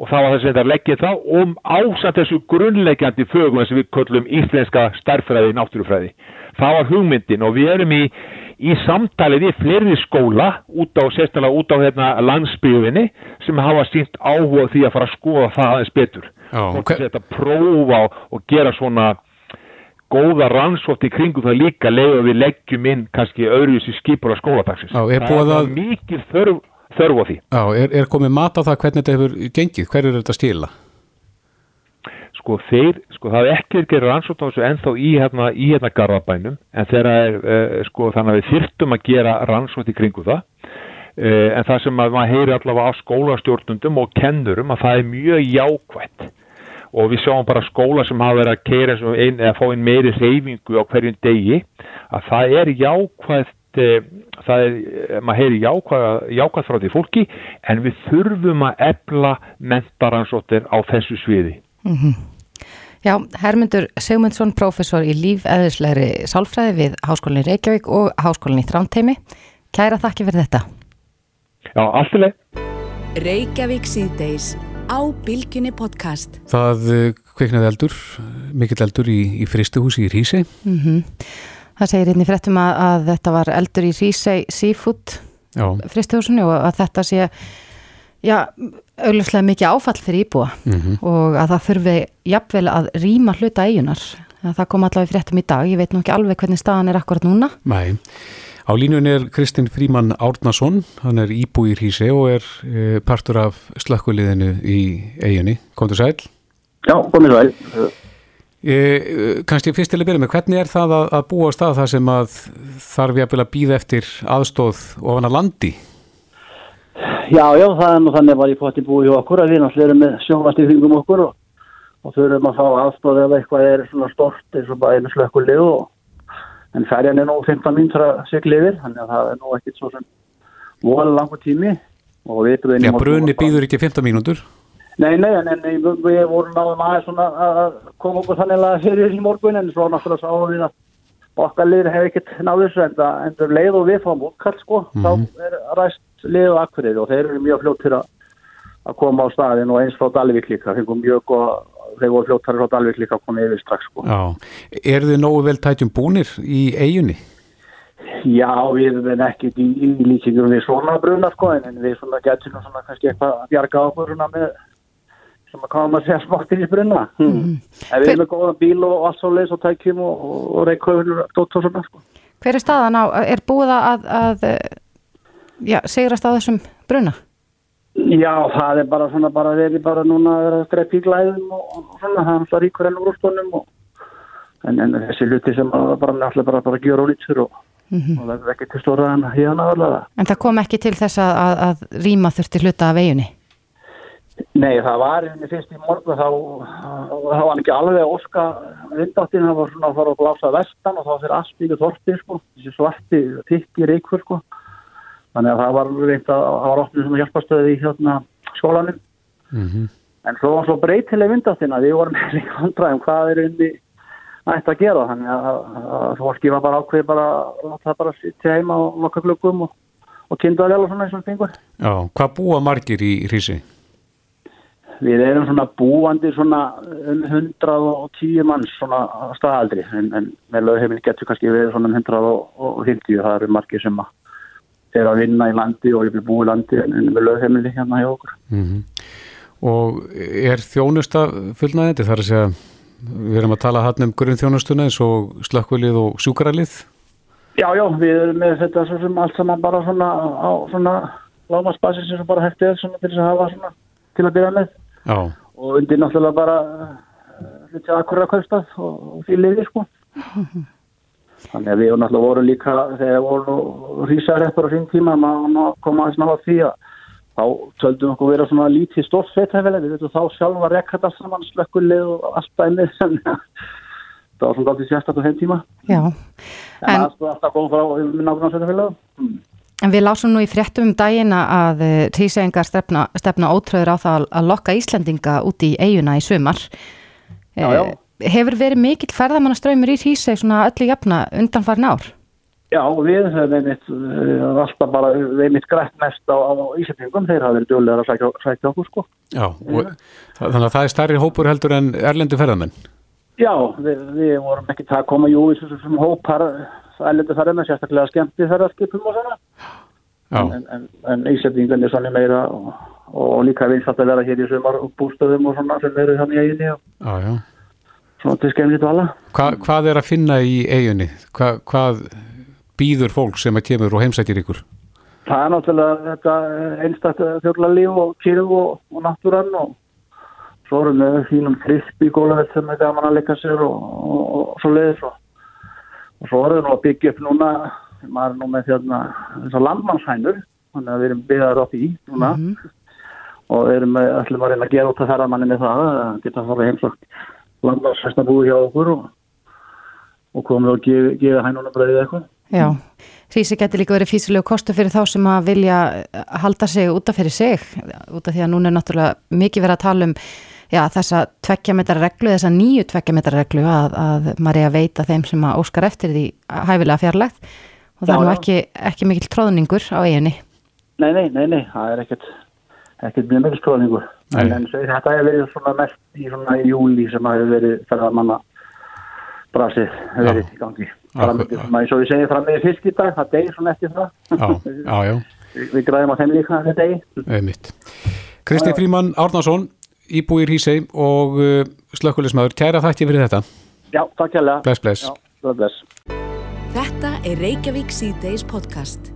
og þá var þess að leggja það um ásamt þessu grunnleggjandi fögum sem við köllum íslenska starffræði, náttúrufræði. Það var hugmyndin og við erum í, í samtali við fleiri skóla út á, sérstaklega út á hérna, landsbyðinni sem hafa sínt áhuga því að fara að skoða það aðeins betur. Og þetta prófa og, og gera svona góða rannsótt í kringum það líka leiður við leggjum inn kannski öðruvísi skipur á skóladagsins. Já, er það er mikið þörf, þörf á því. Já, er, er komið mat á það hvernig þetta hefur gengið? Hver er þetta að stila? sko þeir, sko það er ekki að gera rannsókn á þessu ennþá í hérna, í hérna garðabænum en þeirra er, uh, sko þannig að við þyrftum að gera rannsókn í kringu það uh, en það sem að maður heyri allavega á skólastjórnundum og kennurum að það er mjög jákvætt og við sjáum bara skóla sem hafa verið að keira eða fá einn meiri reyfingu á hverjum degi að það er jákvætt eh, það er, eh, maður heyri jákvæð, frá því fólki en við þurfum að ebla mentaransóttir á þessu sviði Já, Hermundur Sigmundsson, professor í lífeðislegri sálfræði við Háskólinni Reykjavík og Háskólinni Þrámteimi. Kæra þakki fyrir þetta. Já, allt í leið. Reykjavík síðdeis á Bilginni podcast. Það eh, kviknaði eldur, mikill eldur í, í fristuhúsi í Rísi. Mm Það segir hérna í fréttum að, að þetta var eldur í Rísei Seafood Já, fristihúsinu og að þetta sé augljóslega mikið áfall fyrir íbúa Mhm. og að það þurfi jafnvel að rýma hluta eigunar. Það kom allavega í fréttum í dag, ég veit nú ekki alveg hvernig staðan er akkurat núna. Nei. Á línunni er Kristinn Fríman Árnason, hann er íbú í Hrísi og er e, partur af slökkuliðinu í eiginni. Komdu sæl. Já, komið vel. E, Kanski fyrst til að byrja með, hvernig er það að, að búa á stað þar sem að þarf ég að býða eftir aðstóð ofan að landi? Já, já, það er nú þannig að var ég fótti búið hjá okkur að við náttúrulega erum með sjónvast í kringum okkur og, og þurfum að fá aðstóð ef eitthvað er svona stort eins og bara einu slökkulið og en ferjan er nú 15 mínútur að sigla yfir, þannig að það er nú ekkit svo sem vola langur tími og við Já, brunni býður ekki 15 mínútur. Nei, nei, en, en við, við vorum náðum aðeins svona að koma okkur þannig að fyrir í morgun en svo náttúrulega sáum við að okkar liður hefur ekkert náðu þessu en það endur leið og við fáum útkall sko, þá er ræst lið og akkurir og þeir eru mjög fljóttir að að koma á staðin og eins frá Dalvík líka, fengum mjög og þeir voru fljóttar frá Dalvík líka að koma yfir strax sko. Já. Er þið nógu vel tætjum búnir í eiginni? Já, við erum ekkert í, í líkingur við svona bruna sko, en, við svona getum svona kannski eitthvað að bjarga okkur með sem að koma að segja smáttir í bruna. Hmm. En við erum með góðan bíl og allt svo leis og tækjum og, og, og og og svona sko. Hver er staðan á, er búið að, að já, sigrast á þessum bruna? Já, það er bara svona bara verið bara núna að vera að grepp í glæðum og, og svona, það er alltaf ríkur enn úr úrstónum og en, en þessi hluti sem að bara náttúrulega bara, bara gera ólítsur og, og það er ekki til stóra en hérna allavega. En það kom ekki til þess að, að, að rýma þurfti hluta af eiginni? Nei, það var einnig fyrst í morgun þá, þá var ekki alveg að óska vindáttin, það var svona að fara að blása vestan og þá fyrir ykkur þorti sko, þessi svarti tikki reykfur sko. Þannig að það var reynd að það var opnið svona hjálpastöði í hérna skólanum. Mm en svo var svo breytileg vindáttin að við vorum með líka vandræðum hvað er unni ætti að gera. Þannig að, að, að fólki var bara ákveð bara að það bara sitja heima og lokka glöggum og, og kinda vel og svona eins og fengur. Já, hvað búa margir í Hrísi? Við erum svona búandi svona um 110 manns svona staðaldri en, en með lögheimil getur kannski verið svona um 150 það eru margir sem að er að vinna í landi og búa í landi en, með lögheimili hérna hjá okkur. Mm Og er þjónusta fullnæðandi þar að segja, við erum að tala hann um grunnþjónustuna eins og slökkvilið og sjúkaralið? Já, já, við erum með þetta svo sem allt saman bara svona á svona lámasbasis sem bara hægt er svona til að hafa svona til að byrja með Já. og undir náttúrulega bara hluti akkurat kaupstað og, og því liði sko. [laughs] Þannig að við náttúrulega vorum líka þegar vorum rísareppur á sín tíma maður koma aðeins náða því að þá töldum okkur vera svona lítið stórt sveitæfileg, við veitum þá sjálf að rekka þetta saman slökkulið og allt dæmið [laughs] sem það var svona alltaf sérstaklega þeim tíma. Já. En, en það er alltaf komið frá nákvæmlega sveitæfileg. En við lásum nú í fréttum um dagina að tísengar stefna, stefna ótröður á það að lokka Íslandinga út í eiguna í sumar. Já, já. Hefur verið mikill ferðamannaströymur í Hríseg svona öllu jafna undanfarn ár? Já, við höfum einmitt uh, alltaf bara, við einmitt grætt mest á, á Íslandingum, þeir hafa verið djúlega að sækja, sækja okkur sko. Já, og, þannig að það er stærri hópur heldur en erlendi ferðamenn? Já, við, við vorum ekki það að koma jú í þessum hópar erlendi ferðamenn, sérstaklega skemmti ferðarskipum og svona. En, en, en Íslandingan er svona meira og, og líka vinsast að vera hér í sumar bústöðum og svona sem eru þannig í eiginni og Já, já. svona til skemmti dvala. Hva, hvað er að finna í eiginni? Hva, hvað býður fólk sem að kemur og heimsækir ykkur? Það er náttúrulega þetta einstakta þjóðlalíf og kýrðu og, og náttúrann og svo erum við í gólafell sem er gaman að leika sér og, og, og svo leiðis og, og svo erum við nú að byggja upp núna maður er nú með þérna þessar landmannshænur þannig að við erum byggðar á því núna. Og við erum með, ætlum að reyna að gera út að ferðamanni með það að geta að fara heimsagt landmannshæsna búið hjá okkur og, og komið og gefa, gefa hænunum bröðið eitthvað. Já, Hrísi getur líka verið físilegu kostu fyrir þá sem að vilja halda sig út af fyrir sig, út af því að núna er náttúrulega mikið verið að tala um já, þessa tvekkjametra reglu, þessa nýju tvekkjametra reglu að, að maður er að veita þeim sem að óskar eftir því hæfilega fjarlægt og það Já, er nú ekki, ekki mikil tróðningur á eiginni. Nei, nei, nei, nei, það er ekkert, ekkert mjög mikil skróningur. Nei. En, en svo, þetta hefur verið svona mest í svona í júli sem hefur verið ferðamanna brasið hefur verið í gangi. Og ég segi fram með fisk í dag, það degir svona eftir það. Já, já, já, Við, við græðum á þeim líka þetta degi. einmitt. Kristi Fríman Árnason, íbúi í Hrísei og uh, slökkulismæður, kæra þætti fyrir þetta. Já, takk hérlega. Bless, bless. Já, bless, bless. Þetta er Reykjavík C-Days podcast.